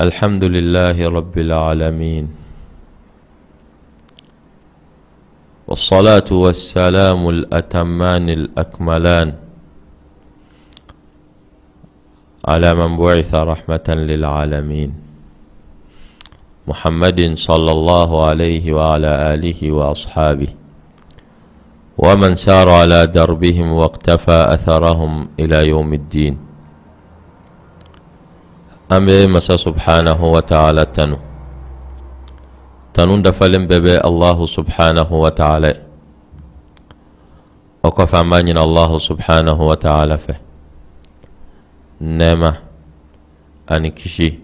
الحمد لله رب العالمين والصلاة والسلام الأتمان الأكملان على من بعث رحمة للعالمين محمد صلى الله عليه وعلى آله وأصحابه ومن سار على دربهم واقتفى أثرهم إلى يوم الدين an be masa subhanahu wa ta'ala tanu tanun dafalen bɛ bɛ allahu subhanahu wa ta'ala o kɔfɛ an b'a ɲini allahu subhanahu wa ta'ala fɛ nɛɛma ani kisi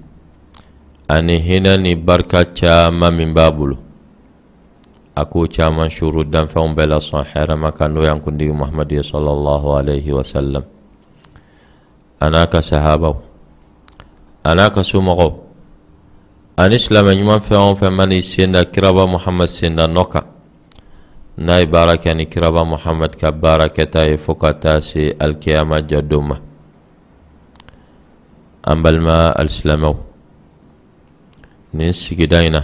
ani hinɛ ni barika caman min b'a bolo a k'o caman suru danfɛnw bɛɛ la ana ka somɔgɔw ani silamɛ ɲuman fɛn o fɛn mani senda kiraba muhamad senda nɔ kan n'a ye baara kɛ ni kiraba muhamad ka baara kɛta ye fo ka taa se alikiyama jadon ma an balima alisilamɛw nin sigida in na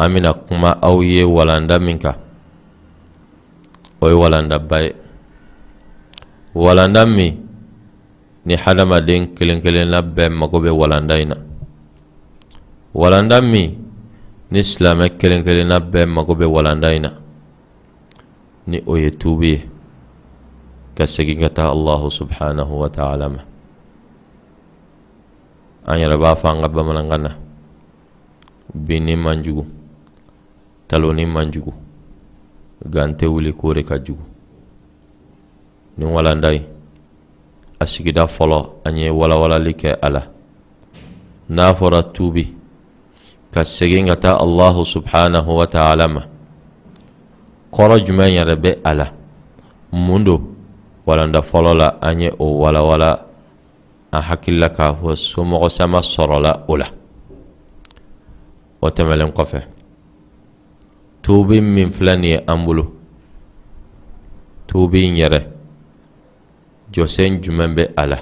an bɛna kuma aw ye walanda min kan o ye walandaba ye walanda min ni hadamaden kelen kelenna bɛɛ mago bɛ walanda in na. Walanda min ni silamɛ kelen kelenna bɛɛ mago bɛ walanda in na. Ni o ye tuubi ye ka segin ka taa allahu subhanahu wa taala ma. An yɛrɛ b'a fɔ an ka bamanankan na. Binni man jugu taloni man jugu gan tɛ wuli k'o de ka jugu. Ni walanda ye. A sigida fɔlɔ an ye walawalali kɛ a la n'a fɔra tuubi ka segin ka taa allahu subhanahu wa ta'ala ma kɔrɔ jumɛn yɛrɛ bɛ a la mun do walanda fɔlɔ la an ye o walawala an hakilila k'a fɔ somɔgɔ sama sɔrɔla o la o tɛmɛlen kɔfɛ tuubi min filɛ nin ye an bolo tuubi in yɛrɛ jɔsen jumɛn bɛ a la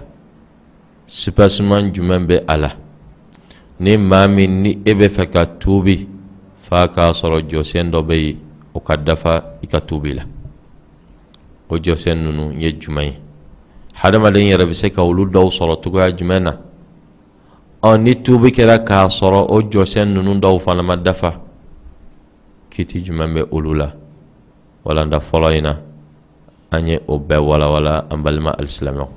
supasiman jumɛn bɛ a la ni maa min ni e bɛ fɛ ka tuubi f'a k'a sɔrɔ jɔsen dɔ bɛ yen o ka dafa i ka tuubi la. O jɔsen ninnu ye jumɛn ye hadamaden yɛrɛ bɛ se ka olu dɔw sɔrɔ cogoya jumɛn na? Ɔ ni tuubi kɛra k'a sɔrɔ o jɔsen ninnu dɔw fana ma dafa kiti jumɛn bɛ olu la. Walanda fɔlɔ in na an ye o bɛɛ walawala an balima alisilamɛw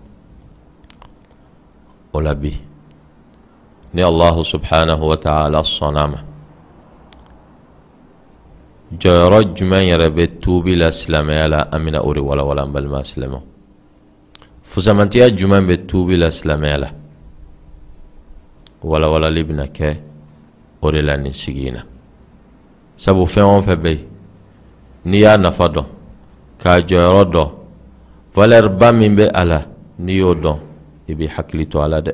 o la bi ni allahu subhanahu wa ta'ala sɔnna ma jɔyɔrɔ jumɛn yɛrɛ bɛ tuubi la silamɛya la an bɛna o de walawala an balima silamɛw fusamantiya jumɛn bɛ tuubi la silamɛya la walawalali bɛna kɛ o de la nin sigi in na sabu fɛn o fɛn bɛ yen n'i y'a nafa dɔn k'a jɔyɔrɔ dɔn valeur ba min bɛ a la n'i y'o dɔn i b'i hakili to a la dɛ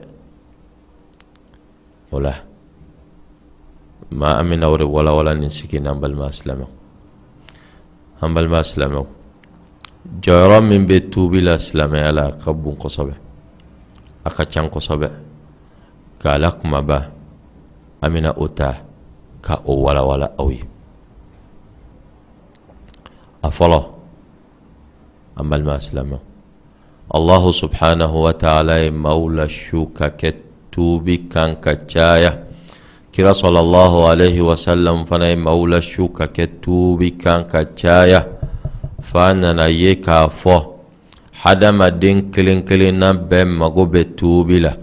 o la ma an bɛna o de walawala nin sigi n'an balima silamɛw an balima silamɛw jɔyɔrɔ min bɛ tuubi la silamɛya la a ka bon kosɛbɛ a ka can kosɛbɛ k'a la kumaba an bɛna o ta ka o walawala aw ye a fɔlɔ. أما المسلمة الله سبحانه وتعالى مولى الشوكة كتوبي كان كتشايا كرا صلى الله عليه وسلم فانا مولى الشوكة كتوبي كان كتشايا فأنا نيكا فو حدا ما دين كلين كلين نبم مغو بتوبي له.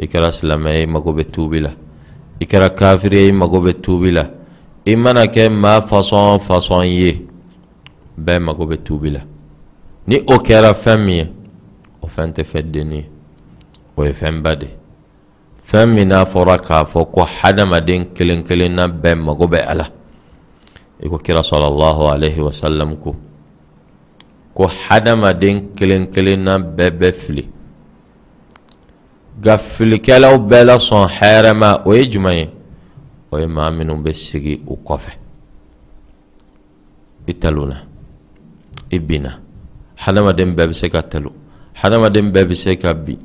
إكرا سلامي مغو بتوبي له. إكرا كافري مغو بتوبي له. إمنا كم ما فصان فصان يه. بم مغو بتوبي له. Ni o kɛra fɛn min ye o fɛn tɛ fɛn denni ye o ye fɛn ba de fɛn min n'a fɔra k'a fɔ ko hadamaden kelen kelenna bɛɛ mago bɛ a la i ko kira sɔlɔlahu alaihi wasallam ko ko hadamaden kelen kelenna bɛɛ bɛ fili nka filikɛlaw bɛɛ la sɔn o ye jumɛn ye o ye maa minnu bɛ sigi u kɔfɛ i taluna i binna hadamaden bɛɛ bɛ se ka talo hadamaden bɛɛ bɛ se ka bi.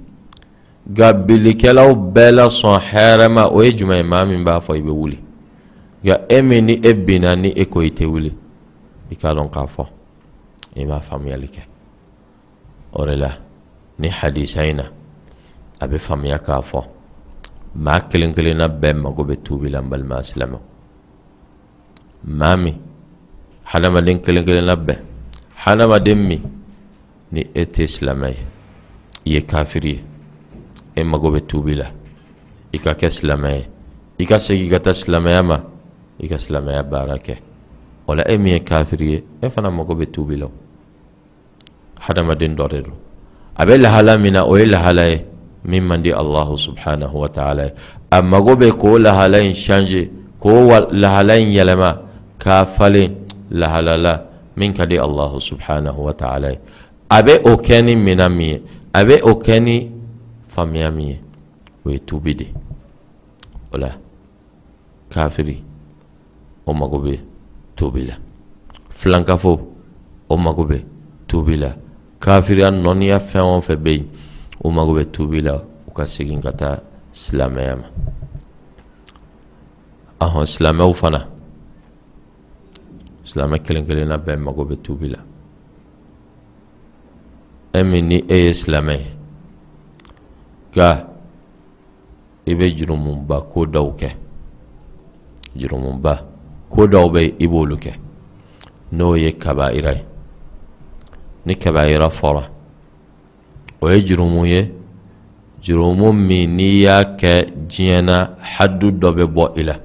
Ga bilikɛlaw bɛɛ la sɔn hɛrɛma o ye jumɛn ye? Maa min b'a fɔ i bɛ wuli. Nka e min ni e binna ni e ko i tɛ wuli i k'a dɔn k'a fɔ i m'a faamuyali kɛ. O de la ni hadisa in na a bɛ faamuya k'a fɔ maa kelen kelenna bɛɛ mago bɛ tuubi la n balima silamɛw. Maa min hadamaden kelen kelenna bɛɛ hadamaden min ni e tɛ silamɛ ye i ye kafiri ye e mago bɛ tuubi la i ka kɛ silamɛ ye i ka segin ka taa silamɛya ma i ka silamɛya baara kɛ o la e min ye kafiri ye e fana mago bɛ tuubi la hadamaden dɔ de don a bɛ lahala min na o ye lahala ye min man di allahu subhanahu wa ta'ala ye a mago bɛ k'o lahala in changer k'o lahala in yɛlɛma k'a falen lahala la min ka di allahu subhanahu wa ta'ala ye a bɛ o kɛ ni minan min ye a bɛ o kɛ ni faamuya min ye o ye tuubi de o la kafiri o mago bɛ tuubi la filankafo o mago bɛ tuubi la kafiriya nɔniya fɛn o fɛn bɛ yen o mago bɛ tuubi la u ka segin ka taa silamɛya ma ahɔn silamɛw fana silamɛ kelen kelenna bɛɛ mago bɛ tuubi la e min ni e ye silamɛ nka i bɛ jurumuba ko dɔw kɛ jurumuba ko dɔw bɛ i b'olu kɛ n'o ye kabaira ye ni kabaira fɔra o ye jurumu ye jurumu min n'i y'a kɛ diɲɛ na hadu dɔ bɛ bɔ i la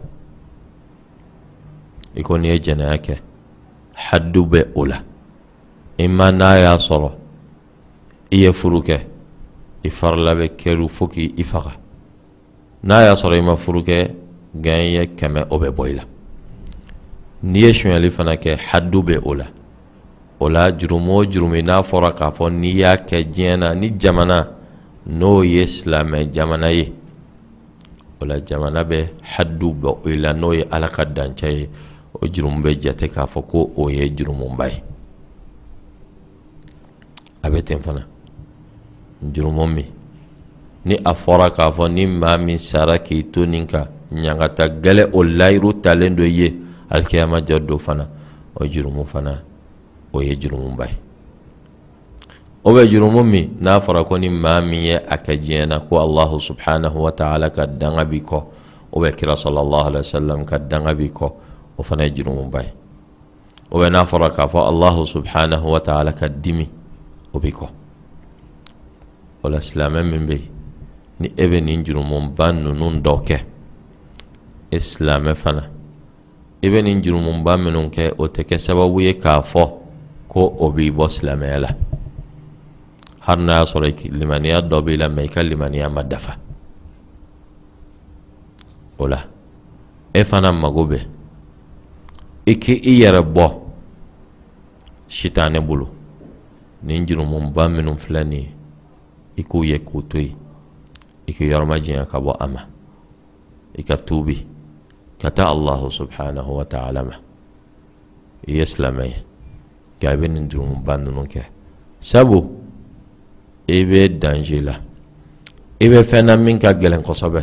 i ko n'i ye jɛnɛya kɛ hadu bɛ o la i ma n'a y'a sɔrɔ i ye furu kɛ i farila bɛ kɛlu fo k'i i faga. N'a y'a sɔrɔ i ma furu kɛ gan ye kɛmɛ o bɛ bɔ i la. N'i ye sunyali fana kɛ hadu bɛ o la. O la jurumu o jurumu n'a fɔra k'a fɔ n'i y'a kɛ diɲɛ na ni jamana n'o ye silamɛ jamana ye o la jamana bɛ hadu bɔ o la n'o ye ala ka dancɛ ye o jurumu bɛ jate k'a fɔ ko o ye jurumuba ye. A bɛ ten fana jurumu min ni a fɔra k'a fɔ ni maa min sara k'i to nin kan ɲagata gɛlɛ o layiru talen do ye. Alikiyama jɔ do fana. O jurumu fana. O ye jurumuba ye o bɛ jurumu min n'a fɔra ko ni maa min ye a kɛ diɲɛ na ko allahu subhanahu wa ta'ala ka danga bi kɔ o bɛ kira sallallahu alaihi wa sallam ka danga bi kɔ o fana ye jurumuba ye o bɛ n'a fɔra k'a fɔ allahu subhanahu wa ta'ala ka dimi o bi kɔ o la silamɛ min bɛ yen ni e bɛ nin jurumuba ninnu dɔ kɛ e silamɛ fana i bɛ nin jurumuba minnu kɛ o tɛ kɛ sababu ye k'a fɔ ko o b'i bɔ silamɛya la. Hali n'a y'a sɔrɔ limaniya dɔ b'i la mɛ i ka limaniya ma dafa. O la e fana mago bɛ i k'i yɛrɛ bɔ sitanɛ bolo nin jurumuba minnu filɛ nin ye i k'u ye k'u to yen i k'i yɔrɔma janya ka bɔ a ma i ka tuubi ka taa allahu subhanahu wa ta'ala ma i ye silamɛ ye nka i bɛ nin jurumuba ninnu kɛ sabu i bɛ danger la i bɛ fɛn na min ka gɛlɛn kosɛbɛ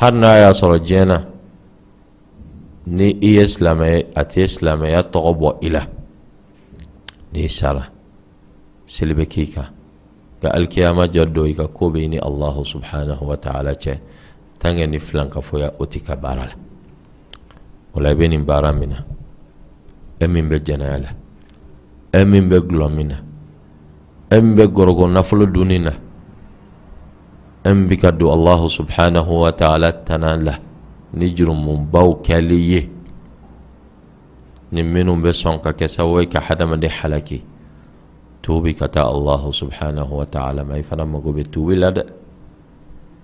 hali n'a y'a sɔrɔ diɲɛ na ni i ye silamɛ ye a tɛ silamɛya tɔgɔ bɔ i la n'i sara seli bɛ k'i kan ka alkiyama jaddo i ka ko be ni allahu subhanahu wa ta'ala cɛ tange ni filan ka foya o ti ka baara la o la i be nin baara e be jɛnɛya la e be gulɔ min e be gɔrɔgɔ nafolo dunni na e bi ka don allahu subhanahu wa ta'ala tana la ni jurumubaw kɛli ye ni minnu be sɔn ka kɛ sababu halaki tuubi ka taa allahu subhanahu wa ta'ala ma i fana mago bɛ tuubi la dɛ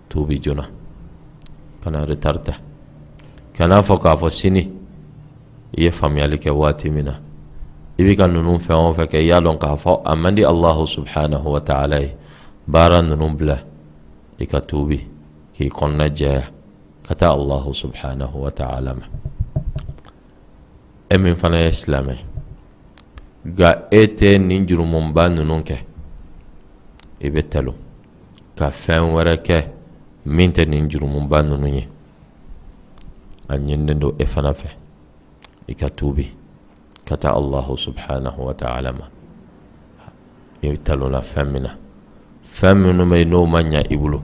tuubi joona kana retarta kana fɔ k'a fɔ sini i ye faamuyali kɛ waati min na i bɛ ka ninnu fɛn o fɛn kɛ i y'a dɔn k'a fɔ a man subhanahu wa ta'ala ye baara ninnu bila i ka tuubi k'i kɔnɔna jɛya ka taa allahu subhanahu wa ta'ala ma e fana ye silamɛ nka e tɛ nin jurumunba ninnu kɛ i bɛ talo ka fɛn wɛrɛ kɛ min tɛ nin jurumunba ninnu ye a ɲinilen don e fana fɛ i ka tuubi ka taa allahu subhanahu wa ta'ala ma i talona fɛn min na fɛn minnu bɛ n'o ma ɲa i bolo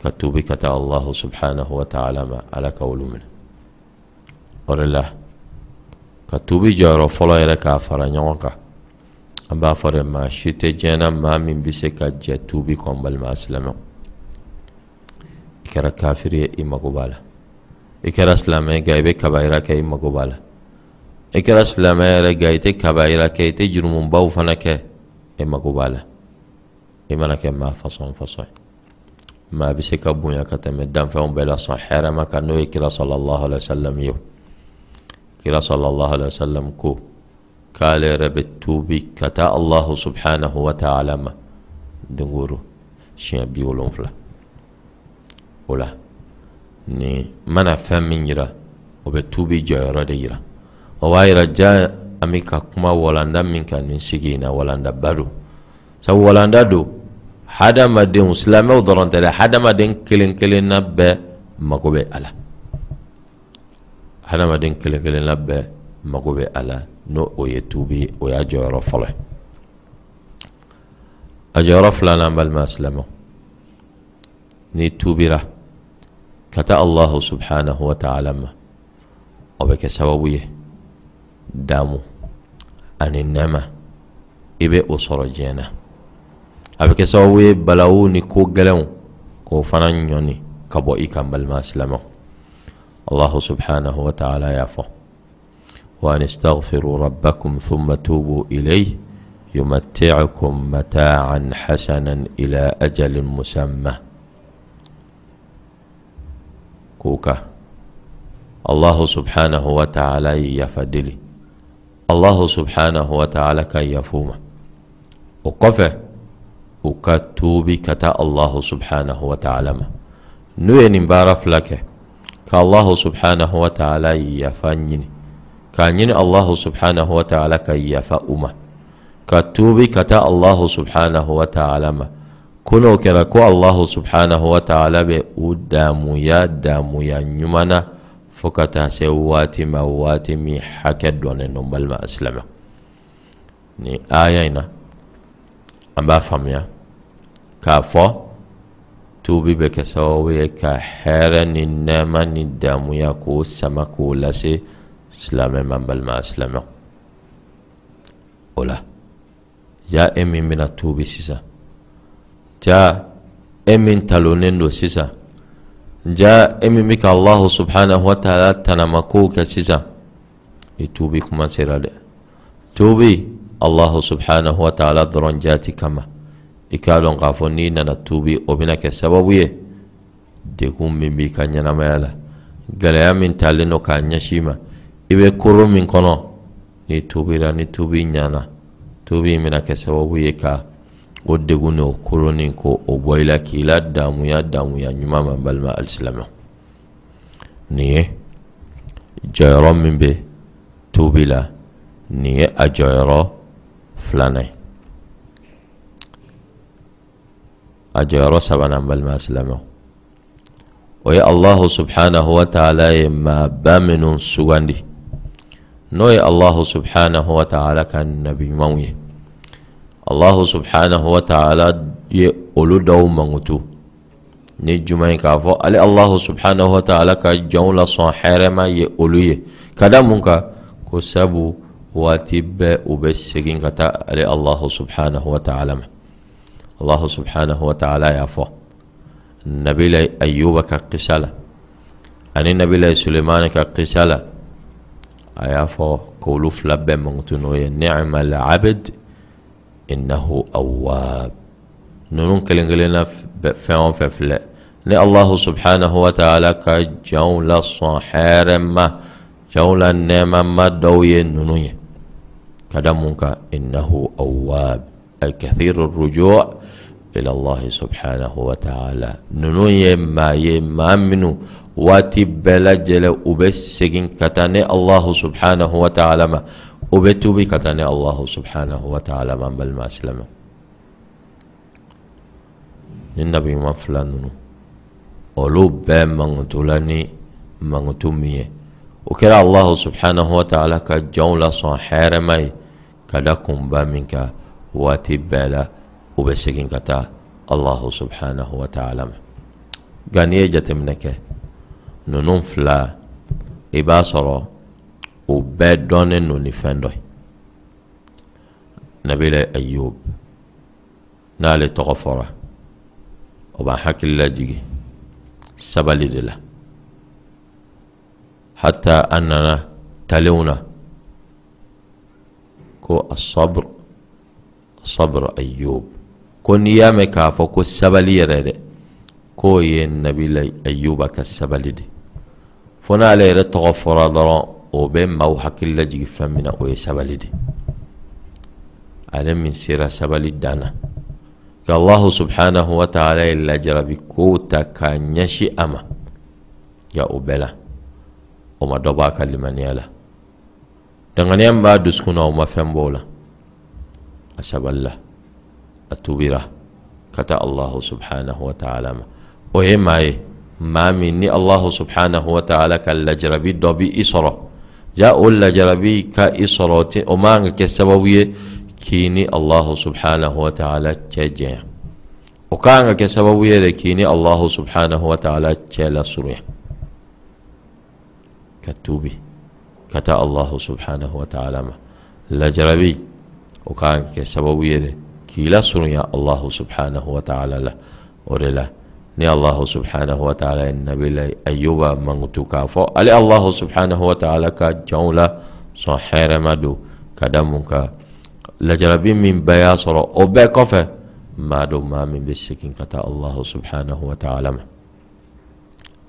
ka tuubi ka taa allahu subhanahu wa ta'ala ma ala ka olu minɛ o de la ka tuubi jɔyɔrɔ fɔlɔ yɛrɛ k'a fara ɲɔgɔn kan an b'a fɔ de maa si tɛ diɲɛ maa min bɛ se ka jɛ tuubi kɔ n balima silamɛw i kɛra kafiri ye i mago b'a la i kɛra silamɛ nka i bɛ kabayira kɛ i mago b'a la i kɛra silamɛ yɛrɛ nka i tɛ kabayira kɛ i tɛ jurumubaw fana kɛ i mago b'a la i mana kɛ maa fasɔn fasɔn ye maa bɛ se ka bonya ka tɛmɛ danfɛnw bɛɛ la sɔn hɛrɛma kan n'o ye kira sɔlɔlɔhu alayhi wa sallam ye kira sɔlɔlɔhu alayhi wa sallam ko k'ale yɛrɛ bɛ tuubi ka taa allahu subhanahu wa ta'ala ma dongoro siɲɛ bi wolonfila o la ni mana fɛn min yira o bɛ tuubi jɔyɔrɔ de yira o b'a yira ja an bɛ ka kuma walanda min kan nin sigi in na walandaba don sabu walanda don hadamadenw silamɛw dɔrɔn tɛ dɛ hadamaden kelen kelenna bɛɛ mago bɛ a la hadamaden kelen kelenna bɛɛ mago bɛ a la n'o o ye tuubi o y'a jɔyɔrɔ fɔlɔ ye a jɔyɔrɔ filanan balima silamɛw ni tuubira ka taa allahu subhanahu wa ta'ala ma o bɛ kɛ sababu ye damu ani nɛma i bɛ o sɔrɔ diɲɛ na a bɛ kɛ sababu ye balawu ni ko gɛlɛnw k'o fana ɲɔni ka bɔ i kan balima silamɛw wa ta'ala y'a fɔ وأن استغفروا ربكم ثم توبوا إليه يمتعكم متاعا حسنا إلى أجل مسمى. كوكا. الله سبحانه وتعالى يفدلي. الله سبحانه وتعالى كي يفوم وقفه. وكتوبي كتا الله سبحانه وتعالى نوين مبارف لك كالله سبحانه وتعالى يفنيني ka ɲini allahu subhanahu wa ta'ala ka yafa u ma ka tuubi ka taa allahu subhanahu wa ta'ala ma ko kɛra ko allahu subhanahu wa ta'ala bɛ u daamuya daamuya ɲuman na fo ka taa se waati ma waati min hakɛ dɔnnen don balima silamɛ ni aya in na an b'a faamuya k'a fɔ توبي بك سواوي كحيران إنما ندام يكو سمكو لسي سلام من بل ما أسلم أولا. يا امي من التوبي سيسا جا امي تلونين دو سيسا جا امي بك الله سبحانه وتعالى تنمكو كسيسا يتوبي كما سيرا توبي الله سبحانه وتعالى درنجاتي كما i k'a dɔn k'a fɔ n'i nana tuubi o bɛna kɛ sababu ye dekun min b'i ka ɲɛnamaya la gɛlɛya min talen don k'a ɲɛsin ma i koro min kɔnɔ ni tubira ni tubi ɲana tubi in bɛna kɛ sababu ye ka o degun ni o koro nin ko o bɔ i la k'i la damuya damuya ɲuman ma balima alisilamɛ nin ye jɔyɔrɔ min bɛ tubi la. Nin ye a a jɔyɔrɔ sabanan balima alisilamɛ o ye allahu subhanahu wa ta'ala ye maa ba minnu sugandi n'o ye allahu subhanahu wa ta'ala ka nabi ɲumanw ye allahu subhanahu wa ta'ala ye olu dɔw mangutu ni juma ye k'a fɔ ale allahu subhanahu wa ta'ala ka jɔnw la sɔn hɛrɛma ye olu ye ka da mun kan ko sabu waati bɛɛ u bɛ segin ka taa ale allahu subhanahu wa ta'ala ma الله سبحانه وتعالى يعفو. النبي لي أيوبك قسالة. أن النبي لي سليمانك قسالة. يعفو كولوف لب مغتنوية. نعم العبد إنه أواب. نون كلنا فين ففلا ن الله سبحانه وتعالى كجول صحار ما جول النعم ما دوي ننوي كدمك إنه أواب. الكثير الرجوع إلى الله سبحانه وتعالى. ننوي ما يما منو واتب لجل أبسجن كتن الله سبحانه وتعالى ما. أبتب كتن الله سبحانه وتعالى ما بل ما أسلم النبي ما فلانو أولو بام مغتولاني مغتومية وكرا الله سبحانه وتعالى كجولة صحيرة ماي. كدكم بامنكا. واتبالا وبسكين قتا الله سبحانه وتعالى. غنيه جتمنك ننون فلا إباصرة وبدون ننفند نبيل أيوب نالي تغفرة وبا حك الله دي سبالي دلا. حتى أننا تلونا كو الصبر صبر أيوب. كن يا مكافك السبل يرد كوي النبي لي أيوب كالسبل دي. فنا لي رتغفر ضرا وبين ما وحك اللجي فمنا وي سبل دي. ألم من سيرة سبل الدانا كالله سبحانه وتعالى إلا جرب كوتا كان يشي أما. يا أبلا. وما دبا كلمة نيالا دنغنيان بعد دسكونا وما فهم بولا. Ka ɲɛsi a ma ya o bɛɛ la o ma dɔ b'a ka limaniya la danganiya min b'a dusukun na o ma fɛn b'o la a sabalila a tubira ka taa allahu subhanahu wa ta'ala ma o ye maa ni allahu subhanahu wa ta'ala ka lajarabi dɔ bi ja o lajarabi ka i sɔrɔ o man ka allahu subhanahu wa ta'ala cɛ jɛnya o kan de k'i ni allahu subhanahu wa ta'ala cɛ lasurunya ka tuubi ka taa allahu subhanahu wa ta'ala ma o kan ka kɛ sababu ye de k'i lasurunya allahu subhanahu wa ta'ala la o de la ni allahu subhanahu wa ta'ala ye nabila ayuba mangutu k'a fɔ ale allahu subhanahu wa ta'ala ka jɔnw la sɔn hɛrɛma don ka lajarabi min bɛɛ y'a sɔrɔ o bɛɛ kɔfɛ maa dɔn maa min bɛ segin ka taa allahu subhanahu wa ta'ala ma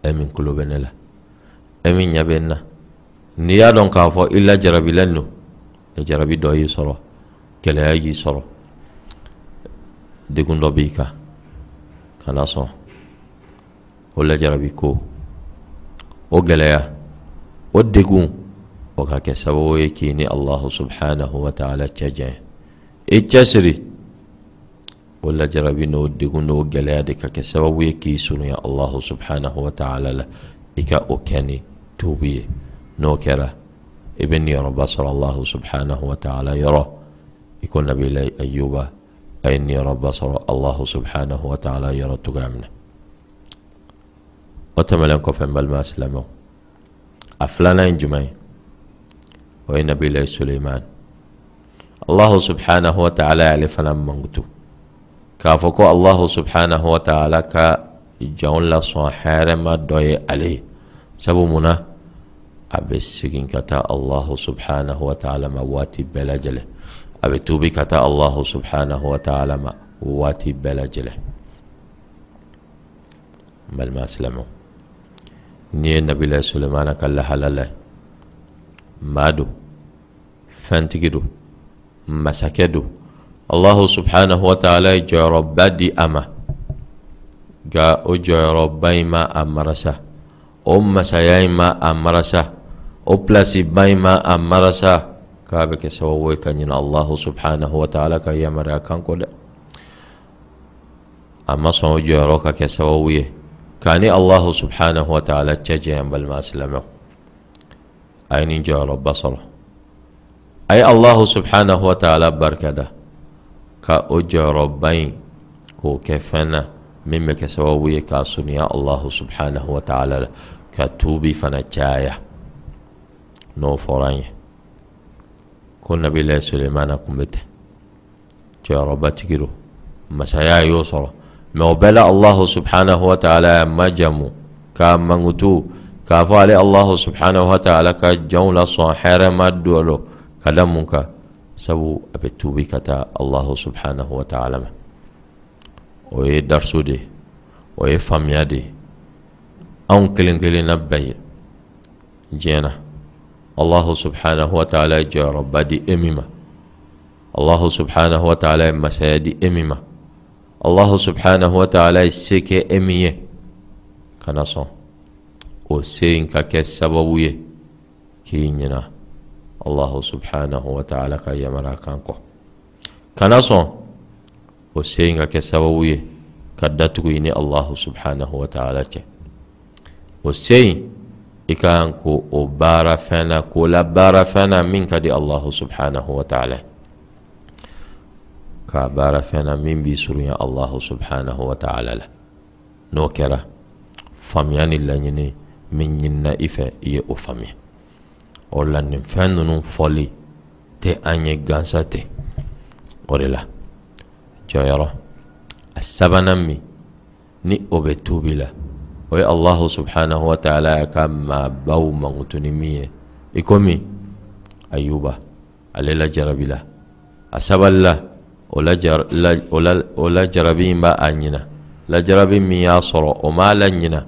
e min kulo bɛ ne la e min ɲɛ bɛ n na n'i y'a dɔn k'a fɔ i lajarabilen don lajarabi dɔ y'i sɔrɔ gɛlɛya y'i sɔrɔ degun dɔ b'i kan kana sɔn o lajarabi ko o gɛlɛya o degun o ka kɛ sababu ye k'i ni allahu subhanahu wa ta'ala cɛ jɛn i cɛsiri o lajarabi n'o degun n'o gɛlɛya de ka kɛ sababu ye k'i surunya allahu subhanahu wa ta'ala la i ka o kɛ ni tuubi ye n'o kɛra i bɛ niyɔrɔba sɔrɔ allahu subhanahu wa ta'ala yɔrɔ يكون نبي لي أيوبا أني رب صر الله سبحانه وتعالى يرد تقامنا. وتملن كفن بل ما أسلمه أفلانا إن جمعي وإن نبي لي سليمان. الله سبحانه وتعالى يعرفنا منغتو كافكو الله سبحانه وتعالى كا جون لا صحار ما دوي عليه. سبو منا أبسكين كتا الله سبحانه وتعالى مواتي بلجله lasɔn hɛrɛma dɔ ye ale ye sabu mun na a bɛ segin ka taa allahu subhanahu wa ta'ala ma waati bɛɛ lajɛlen a bɛ tuubi ka taa allahu subhanahu wa ta'ala ma waati bɛɛ lajɛlen n balima silamɛw n'i ye nabila sulemana ka lahalala ye maa don fɛntigi don masakɛ don allahu subhanahu wa ta'ala ye jɔyɔrɔba di a ma nka o jɔyɔrɔba in ma a marasa o masaya in ma a marasa o pilasiba in ma a marasa kan kɔ dɛ a ma sɔn o jɔyɔrɔ ka kɛ sababu ye كاني الله سبحانه وتعالى تجهم بالمسلمة أين جار بصر أي الله سبحانه وتعالى بركده. كأجر بين كو كفنا. مما كسووي كاسنيا الله سبحانه وتعالى. كتوبي فنجايا. نو فراني كنا بالله سليمان قمته جربتك مسايا يوصل mɛ bɛla allahu subhanahu wa ta'ala ma jamu ka mangutu k'a fɔ ale allahu subhanahu wa ta'ala ka jɔnw la sɔn hɛrɛma dolo ka da mun kan sabu a bɛ tuubi ka taa allahu subhanahu wa ta'ala ma o ye dariso de o ye faamuya de anw kelen kelenna bɛɛ ye diɲɛ na e min ma allahu subhanahu wa ta'ala ye masaya di e min ma الله سبحانه وتعالى سيك أمية كنصا وسين كسببوية كينينا الله سبحانه وتعالى كيمرا كانكو كنصا وسين كسببوية ka datugu ini allahu subhanahu wa ta'ala cɛ o seyin i kan ko o baara fɛn k'o baara fɛn min ka di allahu subhanahu wa ta'ala ka baara fɛn min b'i surunya allahu subhanahu wa ta'ala la n'o kɛra faamuya ni laɲini min ɲinina i fɛ i ye o faamuya o la nin fɛn ninnu fɔli tɛ an gansa tɛ o de la jɔyɔrɔ a sabanan min ni o la وي الله سبحانه وتعالى كما باو مغتنمية إكومي أيوبا عليلا جربيلا أسب الله ولا جربين با أنينا. لا جربين من وما لنينا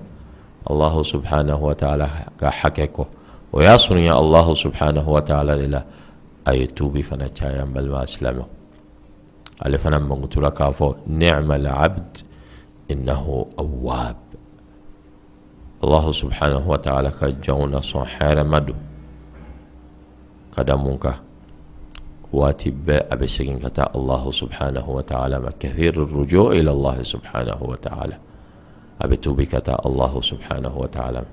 الله سبحانه وتعالى كحككو وياصر يا الله سبحانه وتعالى للا أي توبي فانا جايا بل ما أسلمه. ألي فانا مغتولا نعم العبد إنه أواب. Allahu subhanahu wa ta'ala ka jɔnw na sɔn hɛrɛma don ka da mun segin ka taa allahu subhanahu wa ta'ala ma kathir rujo ila allah subhanahu wa ta'ala a bɛ tuubi ka taa allahu subhanahu wa ta'ala ma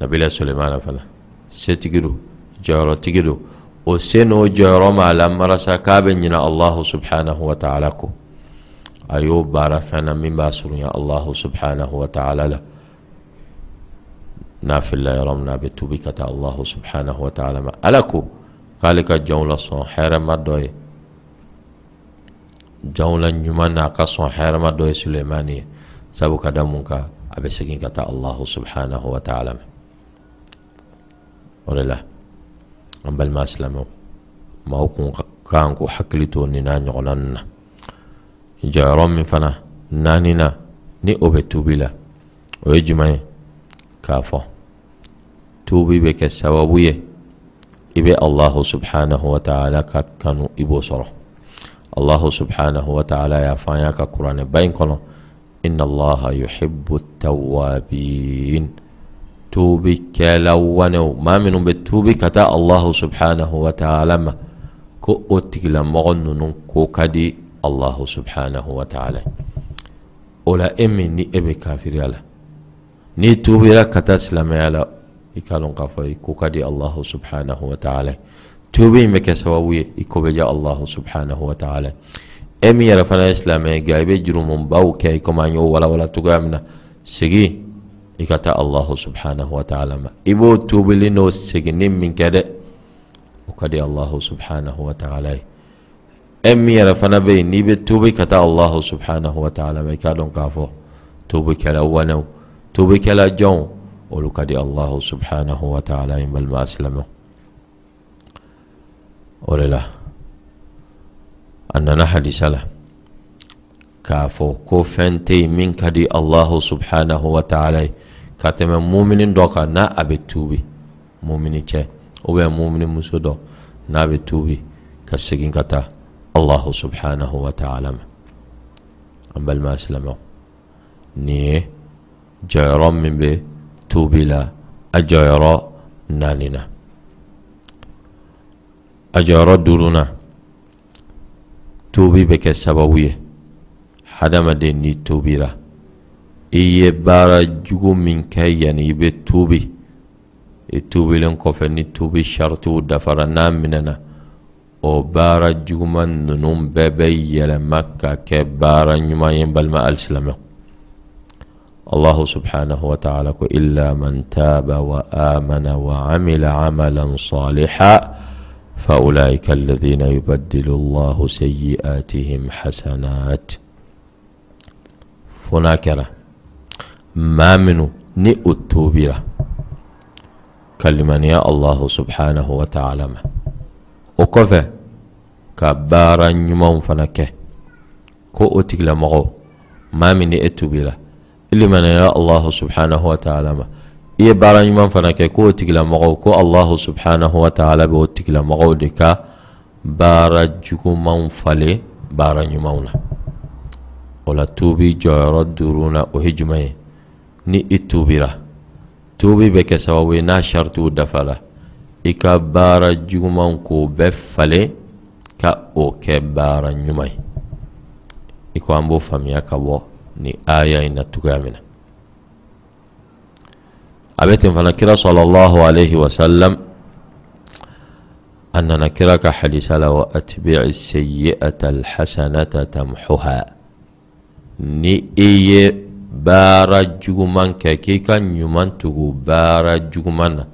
nabila sulemana fana setigi don jɔyɔrɔtigi don o se n'o ma la marasa k'a bɛ ɲina allahu subhanahu wa ta'ala ko a y'o baara fɛn na min b'a surunya allahu subhanahu wa ta'ala la n'a filila yɔrɔ min na a bɛ tuubi ka taa allahu subhanahu wa ta'ala ma ala ko k'ale ka jɔnw la sɔn hɛrɛma dɔ ye jɔnw la ɲuman n'a ka sɔn hɛrɛma dɔ ye sulemani ye sabu ka da mun kan jɔyɔrɔ min fana naani na ni o bɛ tuubi la o ye jumɛn ye k'a fɔ tuubi bɛ kɛ sababu ye ibe allahu subhanahu wa ta'ala ka kanu ibo sɔrɔ allahu subhanahu wa ta'ala y'a fɔ an y'a ka kuranɛ ba in kɔnɔ inna allaha yuhibbu tawabin tuubi kɛla wanew maa minnu bɛ tuubi ka taa allahu subhanahu wa ta'ala ma ko o tigilamɔgɔ ninnu ko ka di allahu subhanahu wa ta'ala o la e min ni e bɛ kafiriya la n'i tuubira ka taa silamɛya la ikalon kafai ko kadi Allah subhanahu wa ta'ala tobe me ke sawawi iko be ja Allah subhanahu wa ta'ala fana islamai ga be jurumun baw ke ko ma nyo wala wala to gamna sigi ikata Allah subhanahu wa ta'ala ma ibo tobe li no sigi nim min kede o kadi Allah subhanahu wa ta'ala emi yara fana be ni be tobe kata Allah subhanahu wa ta'ala ma ikalon kafo tobe kala wana tobe kala jon olu ka di allahu subhanahu wa ta'ala in balima silamɛ o de la a nana hadisa la k'a fɔ ko fɛn tɛ yen min ka di allahu subhanahu wa ta'ala ye ka tɛmɛ mumini dɔ kan n'a a bɛ tuubi mumini cɛ ubiyɛn mumini muso dɔ n'a bɛ tuubi ka segin ka taa allahu subhanahu wa ta'ala ma an balima silamɛw الله سبحانه وتعالى. أما ما أسلم ني جيرا من بي توبلا أجيرا نانينا. أجيرا دورنا توبي بك السبوية حدما ديني توبيرا إي بارا جو من كيان يبي توبي. إيه توبي لنكوفني توبي شرطو دفرنا مننا o baara juguman ninnu bɛɛ bɛ yɛlɛma ka kɛ baara ɲuman الله سبحانه وتعالى إلا من تاب وآمن وعمل عملا صالحا فأولئك الذين يبدل الله سيئاتهم حسنات. فناكرة. ما منه نئ التوبرة كلمة يا الله سبحانه وتعالى وكفى كبارا يمون فنكه كو أتكلا مغو ما من نئ التوبرة ilimana ya allahu subhanahu wa ta'ala ma i ye baara ɲuman fana kɛ k'o tigilamɔgɔw ko allahu subhanahu wa ta'ala bɛ o tigilamɔgɔw de ka baara jugumanw falen baara ɲumanw na o la tuubi jɔyɔrɔ duuru na o ye jumɛn ye ni i tuubira tuubi bɛ kɛ sababu ye n'a saritiw dafara i ka baara jugumanw k'o bɛɛ falen ka o kɛ baara ɲuman ye i ko an b'o faamuya ka bɔ ni aya in na cogoya min na a bɛ ten fana kira sallallahu alaihi wasallam a nana kira ka hadisa la wa atbi'i sayyi'ata alhasanata tamhuha ni i ye baara juguman kɛ k'i ka ɲuman tugu baara juguman na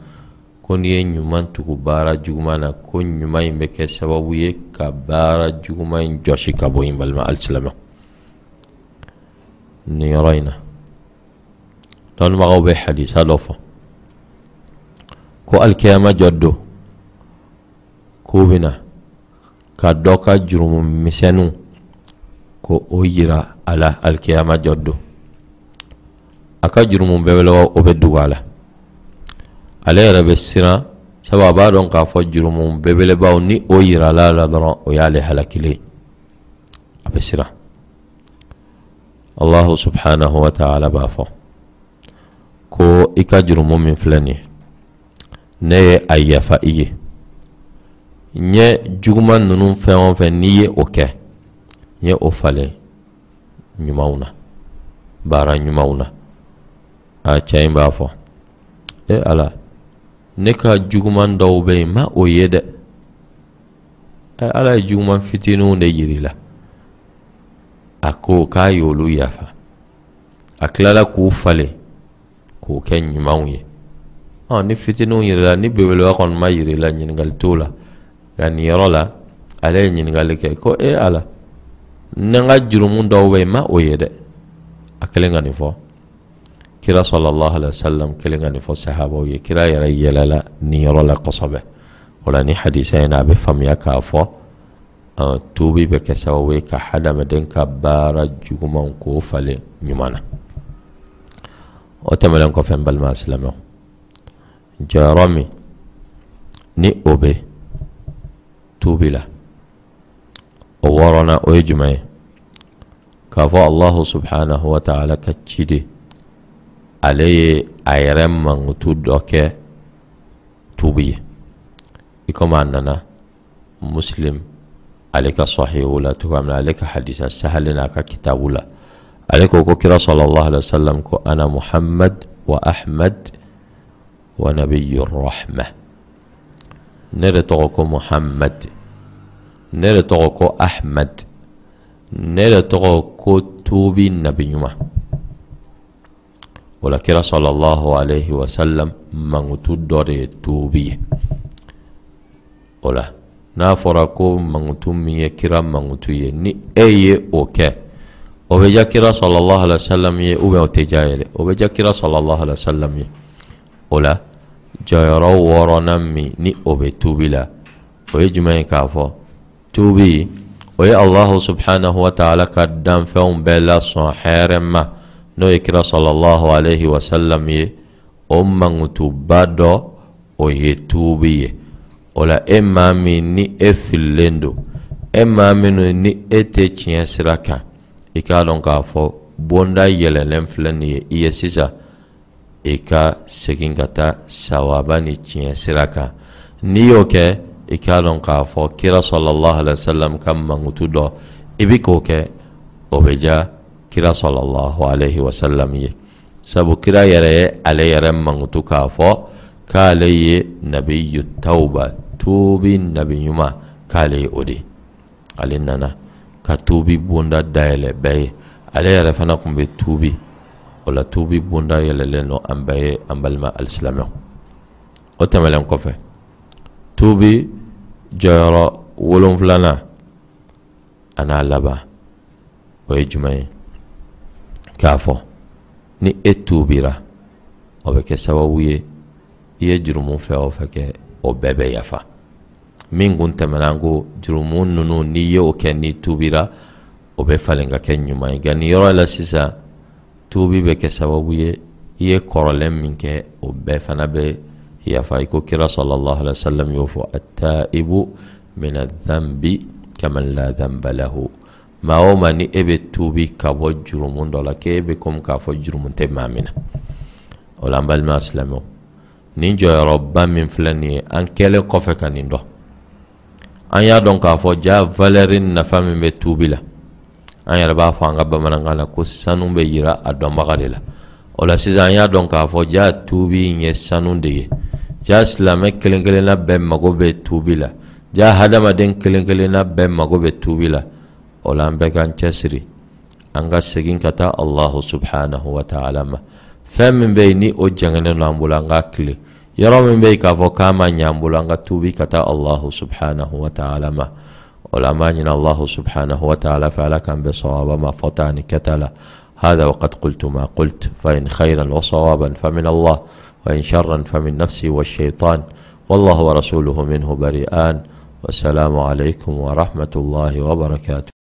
ko n'i ye ɲuman tugu baara juguman na ko ɲuman in bɛ kɛ sababu ye ka baara juguman in jɔsi ka bɔ yen balima alisilamɛ nin yɔrɔ in na. Dɔnnibagaw bɛ hadisa dɔ fɔ. Ko alikiyama jɔ don k'u bɛna ka dɔ ka jurumu misɛnninw ko o yira a la alikiyama jɔ don a ka jurumu bɛɛ bɛ o bɛ dugu a la ale yɛrɛ bɛ siran sabu a b'a dɔn k'a fɔ jurumu belebelebaw ni o yirala la dɔrɔn o y'ale halakilen a bɛ siran allahu subhanahu wa ta'ala b'a fɔ ko i ka jurumu min filɛ nin ye ne ye a yafa i ye n ye juguman ninnu fɛn o fɛn n'i ye o kɛ n ye o falen ɲumanw na baara ɲumanw na a cɛ in b'a fɔ e ala ne ka juguman dɔw bɛ yen ma o ye dɛ ala ye juguman fitininw de yiri la. A ko k'a y'olu yafa. A tilala k'u falen k'o kɛ ɲumanw ye. Ɔ ni fitininw yirila ni belebeleba kɔni ma yirila ɲininkali t'o la. Nka nin yɔrɔ la ale ye ɲininkali kɛ ko e ala. Ne ka jurumu dɔw bɛ yen ma o ye dɛ a kɛlen ka nin fɔ kira sallallahu alaihi wasallam kelen ka nin fɔ sahabaw ye kira yɛrɛ yɛlɛla nin yɔrɔ la kosɛbɛ o la ni hadisa in na a bɛ faamuya k'a fɔ tuubi bɛ kɛ sababu ye ka hadamaden ka baara jugumanw k'o falen ɲuman na o tɛmɛnen kɔfɛ n balima silamɛw jɔyɔrɔ min ni o bɛ tuubi la o wɔɔrɔnan o ye jumɛn ye k'a fɔ allahu subhanahu wa ta'ala ka ciden ale ye a yɛrɛ mankutu dɔ kɛ tubu ye i komi a nana muslim ale ka sahihu la cogoya min na ale ka hadisa sahali n'a ka kitabu la ale ko ko kira sallallahu alaihi wasallam ko ana muhammad wa ahmad wa nabiyyu rahma ne de tɔgɔ ko muhammad ne de tɔgɔ ko ahmad ne de tɔgɔ ko tuubi nabi ɲuman wala kira sallallahu alaihi wasallam mangutu dɔ de ye tuubi ye o la n'a fɔra ko mangutu min ye kira mangutu ye ni e ye o kɛ o bɛ ja kira sallallahu alaihi wasallam ye ou bien o tɛ ja ye dɛ o bɛ ja kira sallallahu alaihi wasallam ye o la jɔyɔrɔ wɔɔrɔnan min ni o bɛ tuubi la o ye jumɛn ye k'a fɔ tuubi o ye allahu subhanahu wa ta'ala ka danfɛnw bɛɛ lasɔn hɛrɛ ma n'o ye kira sallallahu alaihi wasallam ye o mankutuba dɔ o ye tuubi ye. O la e maa min ni e fililen don e maa minnu ni e tɛ tiɲɛ sira kan i k'a dɔn k'a fɔ bonda yɛlɛlen filɛ nin ye i ye sisan i ka segin ka taa sawaba ni tiɲɛ sira kan n'i y'o kɛ i k'a dɔn k'a fɔ kira sallallahu alaihi wasallam ka mankutu dɔ i bi k'o kɛ o bɛ ja kira sallallahu alaihi wasallam ye sabu kira yɛrɛ ye ale yɛrɛ mankutu k'a fɔ k'ale ye nabiyu tauba tuubi nabi ɲuman k'ale ye o ale nana ka tuubi bonda dayɛlɛ bɛɛ ye ale yɛrɛ fana tun bɛ tuubi o la tuubi bonda yɛlɛlen don an bɛɛ ye an balima alisilamɛw o tɛmɛlen kɔfɛ o ye k'a fɔ ni e tuubira o bɛ kɛ sababu ye i ye jurumu fɛ o fɛ kɛ o bɛɛ bɛ yafa min kun tɛmɛna ko jurumu ninnu n'i ye o kɛ n'i tuubira o bɛ falen ka kɛ ɲuman ye nka nin yɔrɔ la sisan tuubi bɛ kɛ sababu ye i ye kɔrɔlen min kɛ o bɛɛ fana bɛ yafa i ko kira sallallahu alaihi wa sallam y'o fɔ attaibu min adhanbi kaman la dhanba lahu maa o maa ni e bɛ tuubi ka bɔ jurumu dɔ la k'e bɛ komi k'a fɔ jurumu tɛ maa min na o la an balima silamɛw nin jɔyɔrɔba min filɛ nin ye an kɛlen kɔfɛ ka nin dɔn an y'a dɔn k'a fɔ ja valɛri nafa min bɛ tuubi la. An yɛrɛ b'a fɔ an ka bamanankan la ko sanu bɛ yira a dɔnbaga de la. O la sisan an y'a dɔn k'a fɔ ja tuubi in ye sanu de ye. Ja silamɛ kelen kelenna bɛɛ mago bɛ tuubi la. Ja hadamaden kelen kelenna bɛɛ mago bɛ tuubi la o la an bɛɛ k'an cɛsiri an ka segin ka taa allahu subhanahu wa ta'ala ma fɛn min bɛ yen ni o jɛngɛnen don an bolo an k'a tile yɔrɔ min bɛ yen k'a fɔ k'a ma ɲɛ an bolo an ka tuubi ka taa allahu subhanahu wa ta'ala ma o la an b'a ɲini allahu subhanahu wa ta'ala fɛ ala k'an bɛ sɔgɔba ma fɔta ani kɛta la هذا وقد قلت ما قلت فإن خيرا وصوابا فمن الله وإن شرا فمن نفسي والشيطان والله ورسوله منه بريئان والسلام عليكم ورحمة الله وبركاته